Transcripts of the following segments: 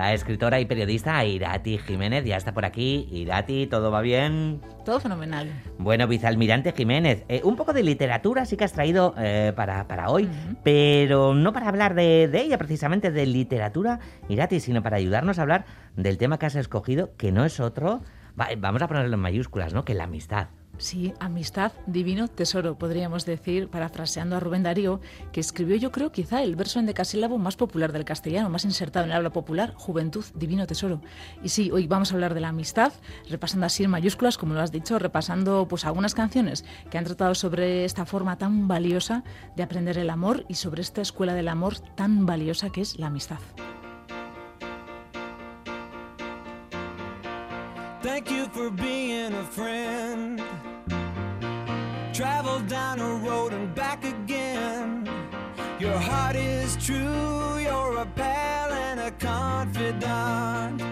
La escritora y periodista Irati Jiménez ya está por aquí. Irati, ¿todo va bien? Todo fenomenal. Bueno, vicealmirante Jiménez, eh, un poco de literatura sí que has traído eh, para, para, hoy, pero no para hablar de, de, ella precisamente, de literatura, Irati, sino para ayudarnos a hablar del tema que has escogido, que no es otro, va, vamos a ponerlo en mayúsculas, ¿no? Que la amistad. Sí, amistad, divino tesoro, podríamos decir, parafraseando a Rubén Darío, que escribió yo creo quizá el verso endecasílabo más popular del castellano, más insertado en el habla popular, juventud, divino tesoro. Y sí, hoy vamos a hablar de la amistad, repasando así en mayúsculas, como lo has dicho, repasando pues algunas canciones que han tratado sobre esta forma tan valiosa de aprender el amor y sobre esta escuela del amor tan valiosa que es la amistad. For being a friend. Travel down a road and back again. Your heart is true, you're a pal and a confidant.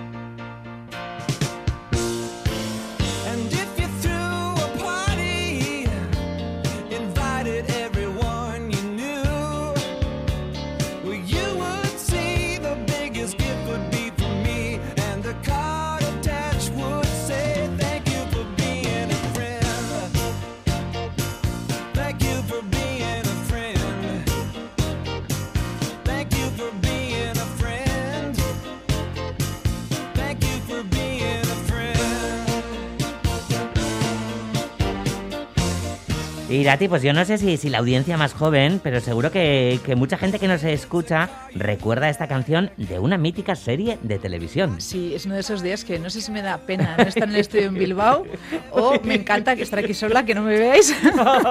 Irati, pues yo no sé si, si la audiencia más joven, pero seguro que, que, mucha gente que nos escucha recuerda esta canción de una mítica serie de televisión. Sí, es uno de esos días que no sé si me da pena no estar en el estudio en Bilbao o me encanta que estar aquí sola, que no me veáis.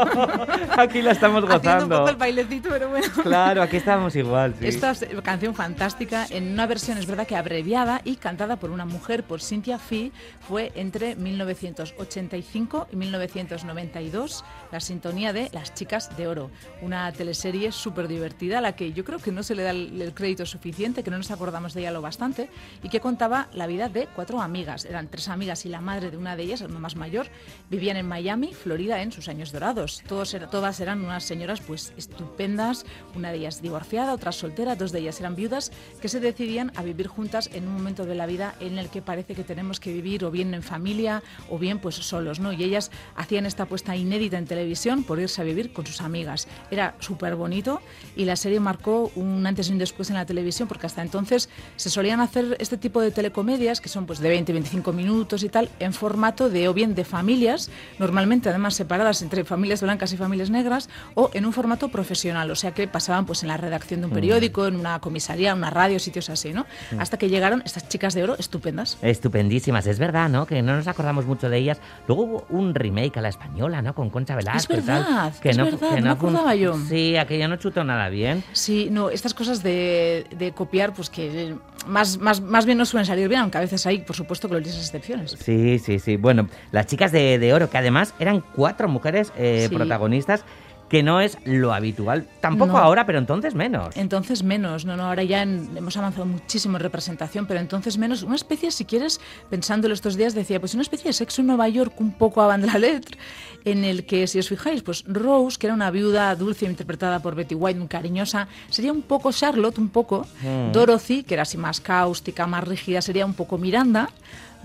aquí la estamos gozando. Haciendo un poco el bailecito, pero bueno. Claro, aquí estamos igual. Sí. Esta es canción fantástica en una versión, es verdad que abreviada y cantada por una mujer, por Cynthia Fee, fue entre 1985 y 1992. La sintonía de Las Chicas de Oro, una teleserie súper divertida a la que yo creo que no se le da el, crédito suficiente, que no nos acordamos de ella lo bastante, y que contaba la vida de cuatro amigas. Eran tres amigas y la madre de una de ellas, la más mayor, vivían en Miami, Florida, en sus años dorados. Todos todas eran unas señoras pues estupendas, una de ellas divorciada, otra soltera, dos de ellas eran viudas, que se decidían a vivir juntas en un momento de la vida en el que parece que tenemos que vivir o bien en familia o bien pues solos, ¿no? Y ellas hacían esta apuesta inédita en televisión por irse a vivir con sus amigas. Era súper bonito y la serie marcó un antes y un después en la televisión porque hasta entonces se solían hacer este tipo de telecomedias que son pues de 20-25 minutos y tal en formato de o bien de familias, normalmente además separadas entre familias blancas y familias negras o en un formato profesional, o sea que pasaban pues en la redacción de un periódico, en una comisaría, en una radio, sitios así, ¿no? Hasta que llegaron estas chicas de oro estupendas. Estupendísimas, es verdad, ¿no? Que no nos acordamos mucho de ellas. Luego hubo un remake a la española, ¿no? Con Concha Velasco. Verdad, que es no, verdad, que no acordaba yo. Sí, aquella no chutó nada bien. Sí, no, estas cosas de, de copiar, pues que más, más, más bien no suelen salir bien, aunque a veces hay, por supuesto, gloriosas excepciones. Sí, sí, sí. Bueno, las chicas de, de oro, que además eran cuatro mujeres eh, Sí. protagonistas, que no es lo habitual. Tampoco No. ahora, pero entonces menos. Entonces menos, no, no, ahora ya en- hemos avanzado muchísimo en representación, pero entonces menos, una especie, si quieres, pensándolo estos días, decía, pues una especie de sexo en Nueva York un poco a la letra, en el que, si os fijáis, pues Rose, que era una viuda dulce interpretada por Betty White, muy cariñosa, sería un poco Charlotte, un poco, Mm. Dorothy, que era así más cáustica, más rígida, sería un poco Miranda,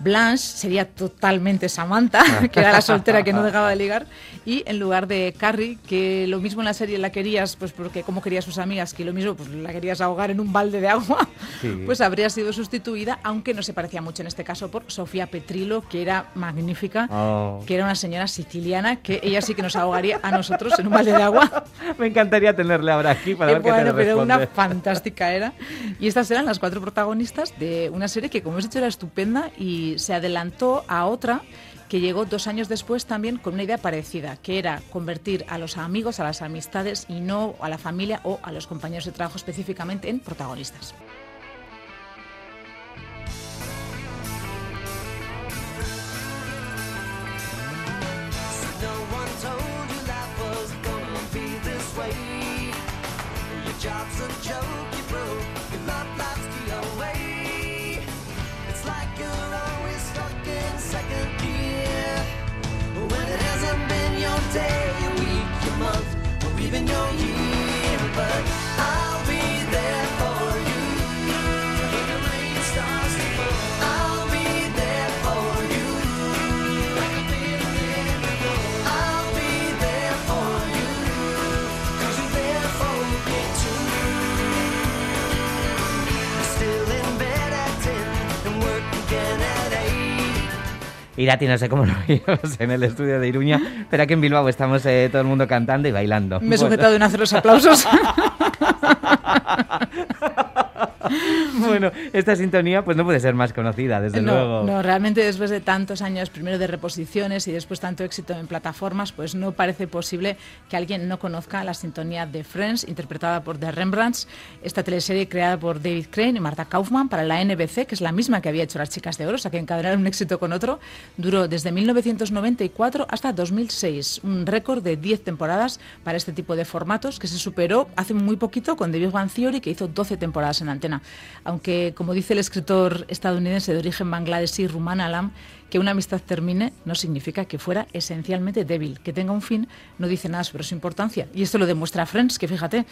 Blanche sería totalmente Samantha, que era la soltera que no dejaba de ligar, y en lugar de Carrie, que lo mismo en la serie la querías, pues porque como quería a sus amigas, que lo mismo pues la querías ahogar en un balde de agua, Sí. pues habría sido sustituida, aunque no se parecía mucho en este caso por Sofía Petrilo, que era magnífica, Oh. que era una señora siciliana, que ella sí que nos ahogaría a nosotros en un balde de agua. Me encantaría tenerle ahora aquí para Eh, ver qué te bueno, pero una fantástica era. Y estas eran las cuatro protagonistas de una serie que, como os he dicho, era estupenda y se adelantó a otra que llegó dos años después también con una idea parecida, que era convertir a los amigos, a las amistades y no a la familia o a los compañeros de trabajo específicamente en protagonistas. Irati, no sé cómo lo vimos en el estudio de Iruña, pero aquí en Bilbao estamos eh, todo el mundo cantando y bailando. Me he Bueno. sujetado en hacer los aplausos. Bueno, esta sintonía pues no puede ser más conocida, desde no, luego. no, realmente después de tantos años, primero de reposiciones y después tanto éxito en plataformas, pues no parece posible que alguien no conozca la sintonía de Friends, interpretada por The Rembrandts, esta teleserie creada por David Crane y Marta Kaufman para la NBC, que es la misma que había hecho Las Chicas de Oro, o sea que encadenaron un éxito con otro, duró desde 1994 hasta 2006, un récord de 10 temporadas para este tipo de formatos que se superó hace muy poquito con The Big Bang Theory, que hizo 12 temporadas en antena. Aunque, como dice el escritor estadounidense de origen bangladesí Ruman Alam, que una amistad termine no significa que fuera esencialmente débil. Que tenga un fin no dice nada sobre su importancia. Y esto lo demuestra Friends, que fíjate,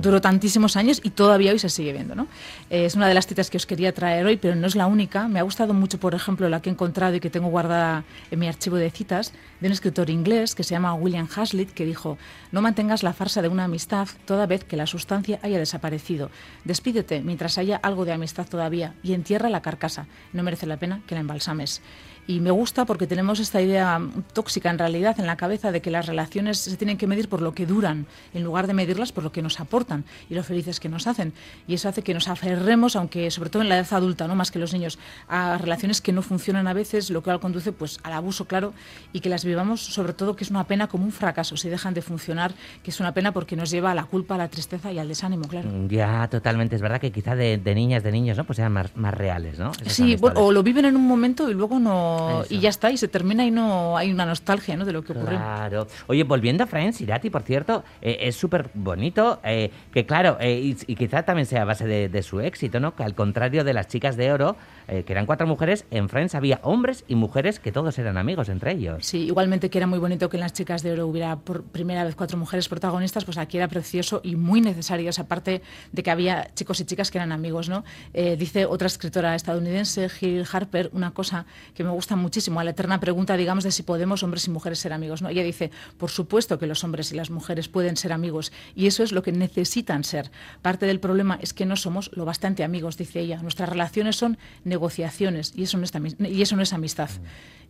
duró tantísimos años y todavía hoy se sigue viendo. ¿no? Eh, es una de las citas que os quería traer hoy, pero no es la única. Me ha gustado mucho, por ejemplo, la que he encontrado y que tengo guardada en mi archivo de citas, de un escritor inglés que se llama William Hazlitt, que dijo, no mantengas la farsa de una amistad toda vez que la sustancia haya desaparecido. Despídete mientras haya algo de amistad todavía y entierra la carcasa. No merece la pena que la embalsames. Y me gusta porque tenemos esta idea tóxica en realidad en la cabeza de que las relaciones se tienen que medir por lo que duran, en lugar de medirlas por lo que nos aportan y lo felices que nos hacen. Y eso hace que nos aferremos, aunque sobre todo en la edad adulta, no más que los niños, a relaciones que no funcionan a veces, lo cual conduce pues al abuso, claro, y que las vivamos sobre todo que es una pena como un fracaso si dejan de funcionar, que es una pena porque nos lleva a la culpa, a la tristeza y al desánimo, claro. Ya, totalmente. Es verdad que quizá de, de niñas, de niños, ¿no? Pues sean más, más reales, ¿no? Esas Sí, o lo viven en un momento y luego no. Eso. Y ya está, y se termina y no hay una nostalgia ¿no? de lo que ocurrió. Claro. Oye, volviendo a Friends, Irati, por cierto, eh, es súper bonito, eh, que claro, eh, y, y quizá también sea a base de, de su éxito, ¿no? Que al contrario de las chicas de oro, eh, que eran cuatro mujeres, en Friends había hombres y mujeres que todos eran amigos entre ellos. Sí, igualmente que era muy bonito que en las chicas de oro hubiera por primera vez cuatro mujeres protagonistas, pues aquí era precioso y muy necesario esa parte de que había chicos y chicas que eran amigos, ¿no? Eh, dice otra escritora estadounidense, Gil Harper, una cosa que me gusta muchísimo, a la eterna pregunta, digamos, de si podemos hombres y mujeres ser amigos, ¿no? Ella dice, por supuesto que los hombres y las mujeres pueden ser amigos y eso es lo que necesitan ser. Parte del problema es que no somos lo bastante amigos, dice ella. Nuestras relaciones son negociaciones y eso no es, y eso no es amistad.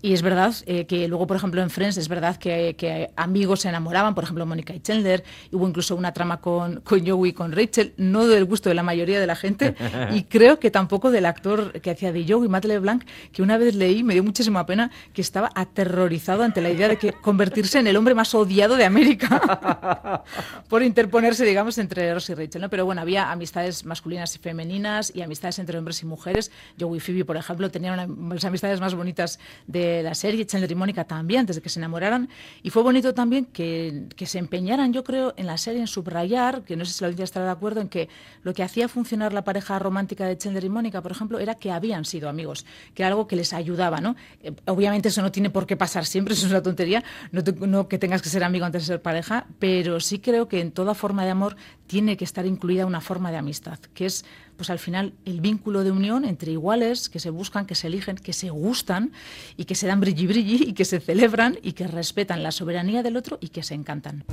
Y es verdad eh, que luego, por ejemplo, en Friends es verdad que, que amigos se enamoraban, por ejemplo, Mónica y Chandler, hubo incluso una trama con, con Joey y con Rachel, no del gusto de la mayoría de la gente, y creo que tampoco del actor que hacía de Joey, Matt LeBlanc, que una vez leí, me dio muchísima pena, que estaba aterrorizado ante la idea de que convertirse en el hombre más odiado de América por interponerse, digamos, entre Ross y Rachel. ¿no? Pero bueno, había amistades masculinas y femeninas y amistades entre hombres y mujeres. Joey y Phoebe, por ejemplo, tenían una- las amistades más bonitas de la serie, Chandler y Mónica también, antes de que se enamoraran. Y fue bonito también que, que se empeñaran, yo creo, en la serie en subrayar, que no sé si la audiencia estará de acuerdo, en que lo que hacía funcionar la pareja romántica de Chandler y Mónica, por ejemplo, era que habían sido amigos, que era algo que les ayudaba, ¿no? Eh, obviamente eso no tiene por qué pasar siempre, eso es una tontería, no, no que tengas que ser amigo antes de ser pareja, pero sí creo que en toda forma de amor tiene que estar incluida una forma de amistad, que es pues al final el vínculo de unión entre iguales que se buscan, que se eligen, que se gustan y que se dan brilli brilli y que se celebran y que respetan la soberanía del otro y que se encantan.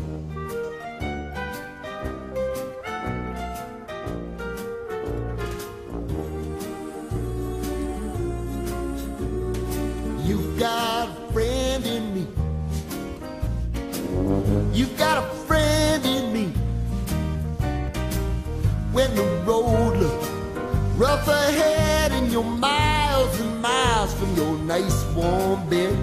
When the road looks rough ahead and you're miles and miles from your nice warm bed,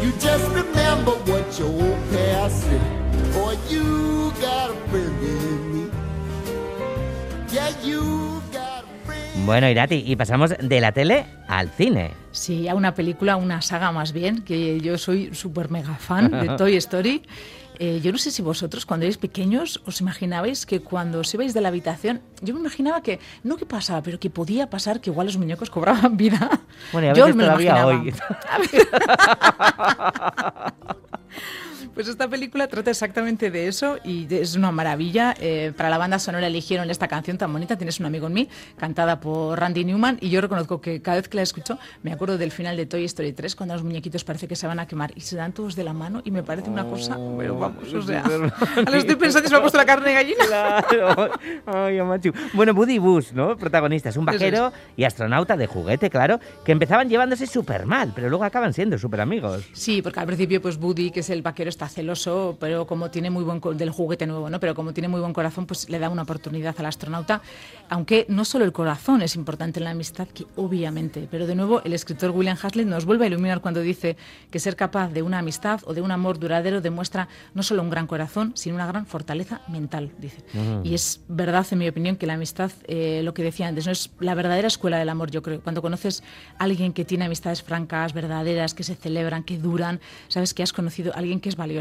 you just remember what your old past said. Boy, you got a friend in me. Yeah, you got a friend. Bueno, Irati, y pasamos de la tele al cine. Sí, a una película, una saga más bien, que yo soy súper mega fan de Toy Story. Eh, yo no sé si vosotros cuando erais pequeños os imaginabais que cuando os ibais de la habitación, yo me imaginaba que, no que pasaba, pero que podía pasar que igual los muñecos cobraban vida. Bueno, y a yo me lo imaginaba. hoy. Pues esta película trata exactamente de eso y es una maravilla. Eh, para la banda sonora eligieron esta canción tan bonita, Tienes un amigo en mí, cantada por Randy Newman y yo reconozco que cada vez que la escucho me acuerdo del final de Toy Story 3 cuando los muñequitos parece que se van a quemar y se dan todos de la mano y me parece una cosa, pero vamos, o sea, ahora estoy pensando se me ha puesto la carne de gallina. Claro. Ay, macho. Bueno, Buddy Bus, ¿no? Protagonista. Es un Eso vaquero y astronauta de juguete, claro, que empezaban llevándose súper mal, pero luego acaban siendo súper amigos. Sí, porque al principio pues Buddy, que es el vaquero, está celoso, pero como tiene muy buen del juguete nuevo, ¿no? Pero como tiene muy buen corazón, pues le da una oportunidad al astronauta, aunque no solo el corazón es importante en la amistad, que obviamente, pero de nuevo el escritor William Hazlitt nos vuelve a iluminar cuando dice que ser capaz de una amistad o de un amor duradero demuestra no solo un gran corazón, sino una gran fortaleza mental, dice. Y es verdad, en mi opinión, que la amistad, eh, lo que decía antes, no es la verdadera escuela del amor, yo creo. Cuando conoces a alguien que tiene amistades francas, verdaderas, que se celebran, que duran, sabes que has conocido a alguien que es valioso.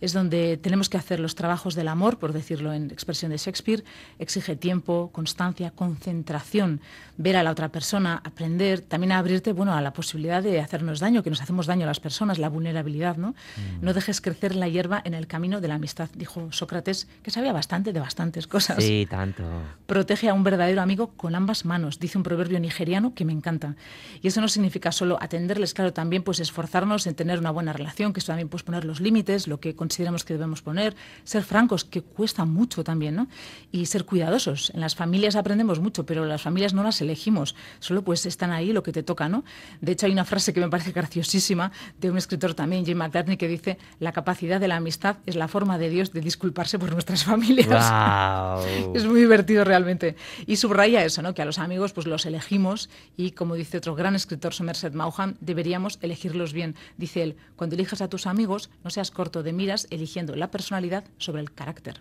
Es donde tenemos que hacer los trabajos del amor, por decirlo en expresión de Shakespeare, exige tiempo, constancia, concentración, ver a la otra persona, aprender, también abrirte, bueno, a la posibilidad de hacernos daño, que nos hacemos daño a las personas, la vulnerabilidad, ¿no? No dejes crecer la hierba en el camino de la amistad, dijo Sócrates, que sabía bastante de bastantes cosas. Sí, tanto. Protege a un verdadero amigo con ambas manos, dice un proverbio nigeriano que me encanta. Y eso no significa solo atenderles, claro, también pues esforzarnos en tener una buena relación, que eso también pues poner los límites, lo que consideramos que debemos poner, ser francos, que cuesta mucho también, ¿no? Y ser cuidadosos. En las familias aprendemos mucho, pero las familias no las elegimos, solo pues están ahí lo que te toca, ¿no? De hecho hay una frase que me parece graciosísima de un escritor también, Jim McCartney, que dice, la capacidad de la amistad es la forma de Dios de disculparse por nuestras familias. Wow. Es muy divertido realmente. Y subraya eso, ¿no? que a los amigos pues los elegimos y, como dice otro gran escritor, Somerset Maugham, deberíamos elegirlos bien. Dice él, cuando elijas a tus amigos, no seas corto de miras eligiendo la personalidad sobre el carácter.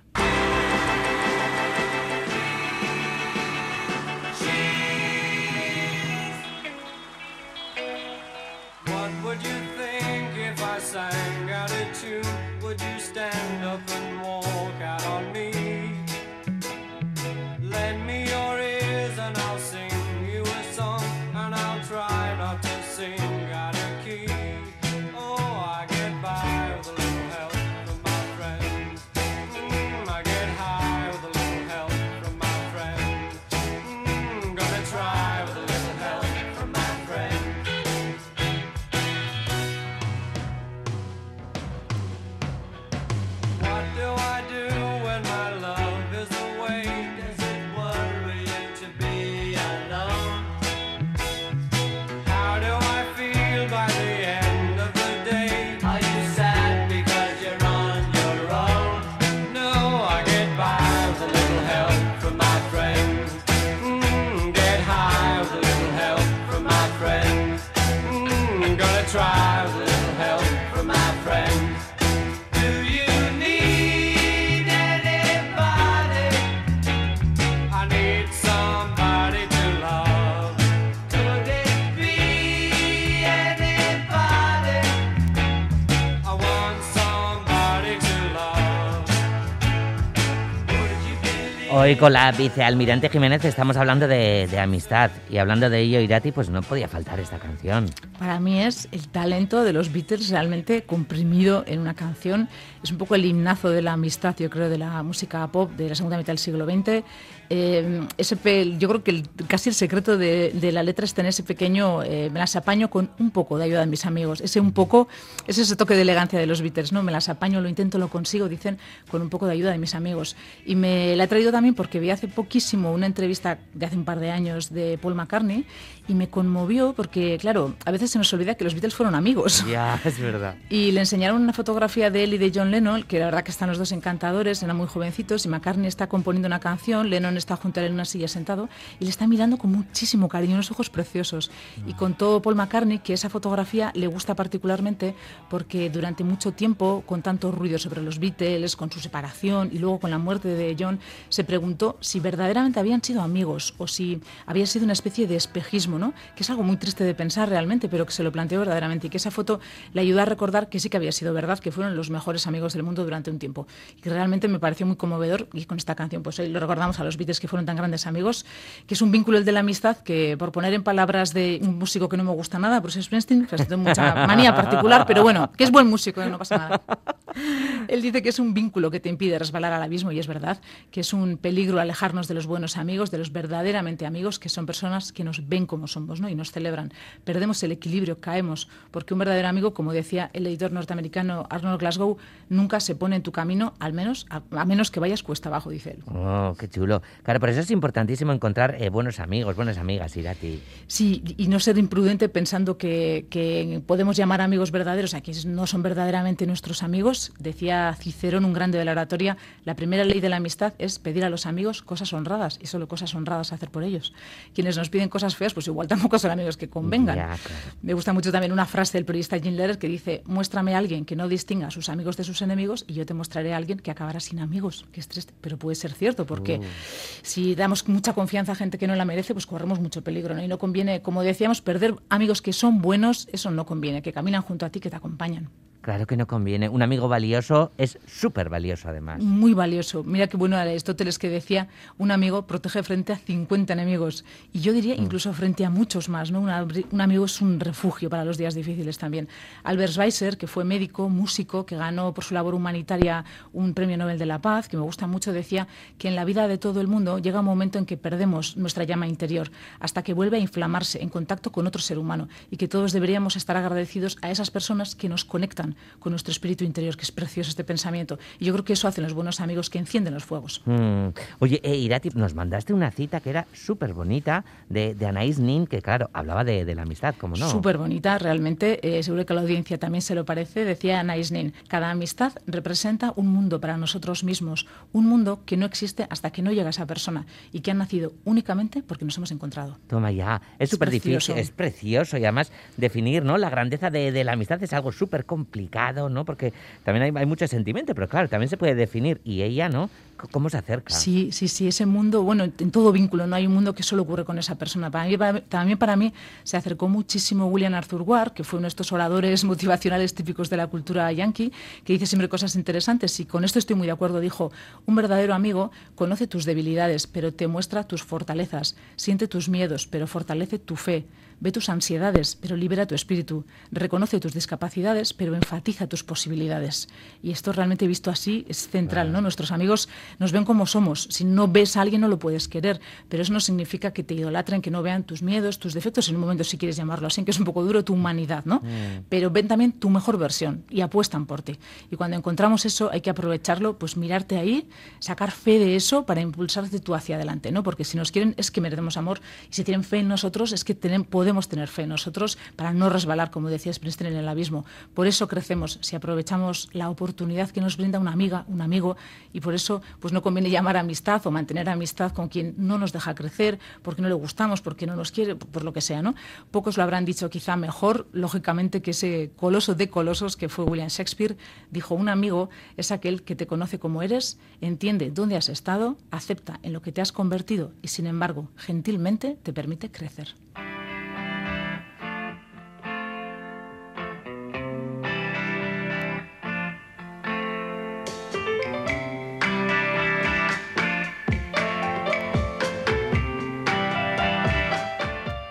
Hoy con la vicealmirante Jiménez estamos hablando de, amistad y hablando de ello, Irati, pues no podía faltar esta canción. Para mí es el talento de los Beatles realmente comprimido en una canción. Es un poco el himnazo de la amistad, yo creo, de la música pop de la segunda mitad del siglo XX. Eh, ese yo creo que el- casi el secreto de, de la letra está en ese pequeño, eh, me las apaño con un poco de ayuda de mis amigos. Ese un poco, es ese toque de elegancia de los Beatles, ¿no? Me las apaño, lo intento, lo consigo, dicen, con un poco de ayuda de mis amigos. Y me la he traído también porque vi hace poquísimo una entrevista de hace un par de años de Paul McCartney y me conmovió porque, claro, a veces se nos olvida que los Beatles fueron amigos. Ya, es verdad. Y le enseñaron una fotografía de él y de John Lennon, que la verdad que están los dos encantadores, eran muy jovencitos, y McCartney está componiendo una canción, Lennon está junto a él en una silla sentado, y le está mirando con muchísimo cariño, unos ojos preciosos. Y contó Paul McCartney que esa fotografía le gusta particularmente porque durante mucho tiempo, con tanto ruido sobre los Beatles, con su separación y luego con la muerte de John, se preguntó si verdaderamente habían sido amigos o si había sido una especie de espejismo, ¿no? Que es algo muy triste de pensar realmente, pero que se lo planteó verdaderamente y que esa foto le ayudó a recordar que sí que había sido verdad, que fueron los mejores amigos del mundo durante un tiempo. Y que realmente me pareció muy conmovedor y con esta canción pues hoy lo recordamos a los Beatles que fueron tan grandes amigos, que es un vínculo el de la amistad que por poner en palabras de un músico que no me gusta nada, Bruce Springsteen, que tengo mucha manía particular, pero bueno, que es buen músico, ¿eh? no pasa nada. Él dice que es un vínculo que te impide resbalar al abismo y es verdad que es un peligro alejarnos de los buenos amigos, de los verdaderamente amigos, que son personas que nos ven como somos ¿no? y nos celebran. Perdemos el equilibrio, caemos, porque un verdadero amigo, como decía el editor norteamericano Arnold Glasgow, nunca se pone en tu camino, al menos a, a menos que vayas cuesta abajo, dice él. Oh, qué chulo. Claro, por eso es importantísimo encontrar eh, buenos amigos, buenas amigas, Irati. Sí, y no ser imprudente pensando que, que podemos llamar amigos verdaderos a quienes no son verdaderamente nuestros amigos. Decía Cicerón, un grande de la oratoria, la primera ley de la amistad es pedir a los amigos cosas honradas y solo cosas honradas hacer por ellos. Quienes nos piden cosas feas, pues igual tampoco son amigos que convengan. Ya, claro. Me gusta mucho también una frase del periodista Jim Lehrer que dice, muéstrame a alguien que no distinga a sus amigos de sus enemigos y yo te mostraré a alguien que acabará sin amigos. Que es triste, pero puede ser cierto, porque si damos mucha confianza a gente que no la merece, pues corremos mucho peligro. ¿no? Y no conviene, como decíamos, perder amigos que son buenos, eso no conviene, que caminan junto a ti, que te acompañan. Claro que no conviene. Un amigo valioso es súper valioso, además. Muy valioso. Mira qué bueno Aristóteles que decía, un amigo protege frente a 50 enemigos. Y yo diría incluso frente a muchos más. ¿no? Un amigo es un refugio para los días difíciles también. Albert Schweitzer, que fue médico, músico, que ganó por su labor humanitaria un premio Nobel de la Paz, que me gusta mucho, decía que en la vida de todo el mundo llega un momento en que perdemos nuestra llama interior, hasta que vuelve a inflamarse en contacto con otro ser humano. Y que todos deberíamos estar agradecidos a esas personas que nos conectan con nuestro espíritu interior, que es precioso este pensamiento. Y yo creo que eso hacen los buenos amigos que encienden los fuegos. Mm. Oye, eh, Irati, nos mandaste una cita que era súper bonita de, de Anaïs Nin, que claro, hablaba de, de la amistad, como no. Súper bonita, realmente. eh, seguro que a la audiencia también se lo parece. Decía Anais Nin, cada amistad representa un mundo para nosotros mismos, un mundo que no existe hasta que no llega esa persona y que ha nacido únicamente porque nos hemos encontrado. Toma ya, es súper difícil, es precioso y además definir ¿no? la grandeza de, de la amistad es algo súper complicado, ¿no? Porque también hay, hay mucho sentimiento, pero claro, también se puede definir y ella, ¿no? ¿Cómo se acerca? Sí, sí, sí, ese mundo, bueno, en todo vínculo, no hay un mundo que solo ocurre con esa persona. Para mí, para- también para mí se acercó muchísimo William Arthur Ward, que fue uno de estos oradores motivacionales típicos de la cultura yankee, que dice siempre cosas interesantes y con esto estoy muy de acuerdo. Dijo, un verdadero amigo conoce tus debilidades, pero te muestra tus fortalezas, siente tus miedos, pero fortalece tu fe. Ve tus ansiedades, pero libera tu espíritu. Reconoce tus discapacidades, pero enfatiza tus posibilidades. Y esto realmente visto así es central, ¿no? Nuestros amigos nos ven como somos. Si no ves a alguien no lo puedes querer, pero eso no significa que te idolatren, que no vean tus miedos, tus defectos, en un momento si quieres llamarlo así, que es un poco duro tu humanidad, ¿no? Pero ven también tu mejor versión y apuestan por ti. Y cuando encontramos eso hay que aprovecharlo, pues mirarte ahí, sacar fe de eso para impulsarte tú hacia adelante, ¿no? Porque si nos quieren es que merecemos amor y si tienen fe en nosotros es que podemos tener fe en nosotros para no resbalar, como decía Springsteen, en el abismo. Por eso crecemos, si aprovechamos la oportunidad que nos brinda una amiga, un amigo, y por eso pues no conviene llamar amistad o mantener amistad con quien no nos deja crecer, porque no le gustamos, porque no nos quiere, por lo que sea, ¿no? Pocos lo habrán dicho quizá mejor, lógicamente, que ese coloso de colosos que fue William Shakespeare, dijo, un amigo es aquel que te conoce como eres, entiende dónde has estado, acepta en lo que te has convertido y, sin embargo, gentilmente te permite crecer.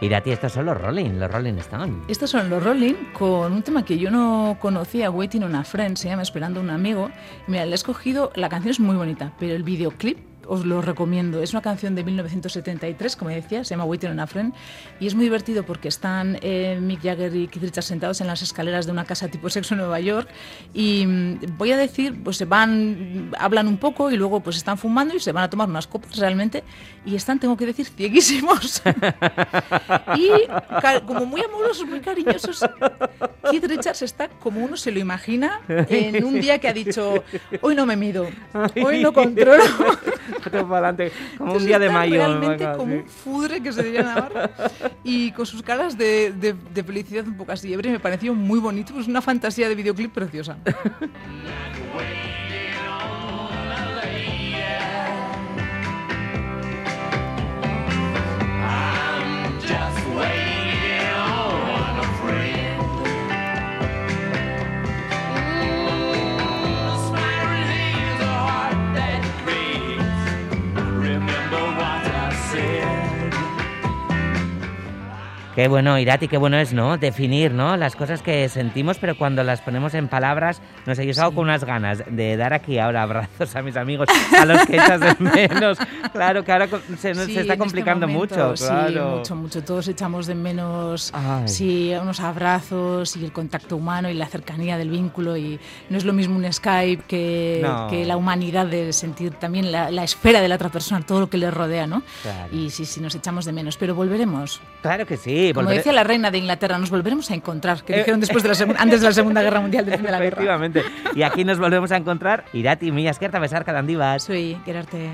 Irati, estos son los Rolling, los Rolling Stones. Estos son los Rolling con un tema que yo no conocía, Waiting on a Friend, se llama Esperando a un amigo. Mira, le he escogido, la canción es muy bonita, pero el videoclip os lo recomiendo. Es una canción de 1973, como decía, se llama Waiting on a Friend, y es muy divertido porque están eh, Mick Jagger y Keith Richards sentados en las escaleras de una casa tipo sexo en Nueva York, y mm, voy a decir, pues se van, hablan un poco y luego pues están fumando y se van a tomar unas copas realmente, y están, tengo que decir, cieguísimos. y como muy amorosos, muy cariñosos. Keith Richards está como uno se lo imagina en un día que ha dicho, hoy no me mido, hoy no controlo. Todo para adelante, como un día de mayo. Realmente venga, como sí. un fudre que se diría Navarra. Y con sus caras de, de- de felicidad un poco así. Ebre me pareció muy bonito, pues una fantasía de videoclip preciosa. Qué bueno, Irati, qué bueno es, ¿no? Definir, ¿no? Las cosas que sentimos, pero cuando las ponemos en palabras, no sé, yo salgo Sí. con unas ganas de dar aquí ahora abrazos a mis amigos, a los que echas de menos. Claro que ahora se, nos Sí, se está este complicando momento, mucho, Sí, claro. mucho, mucho. Todos echamos de menos Ay. sí, unos abrazos y el contacto humano y la cercanía del vínculo. Y no es lo mismo un Skype que, No. que la humanidad de sentir también la, la esfera de la otra persona, todo lo que le rodea, ¿no? Claro. Y sí, sí, nos echamos de menos. Pero volveremos. Claro que sí. Como decía la reina de Inglaterra, nos volveremos a encontrar, que Eh, dijeron después de la antes de la Segunda Guerra Mundial, fin de la guerra. Efectivamente. Y aquí nos volvemos a encontrar. Irati, Milla Esquerta, Besar, Cadandivas. Soy Gerarte.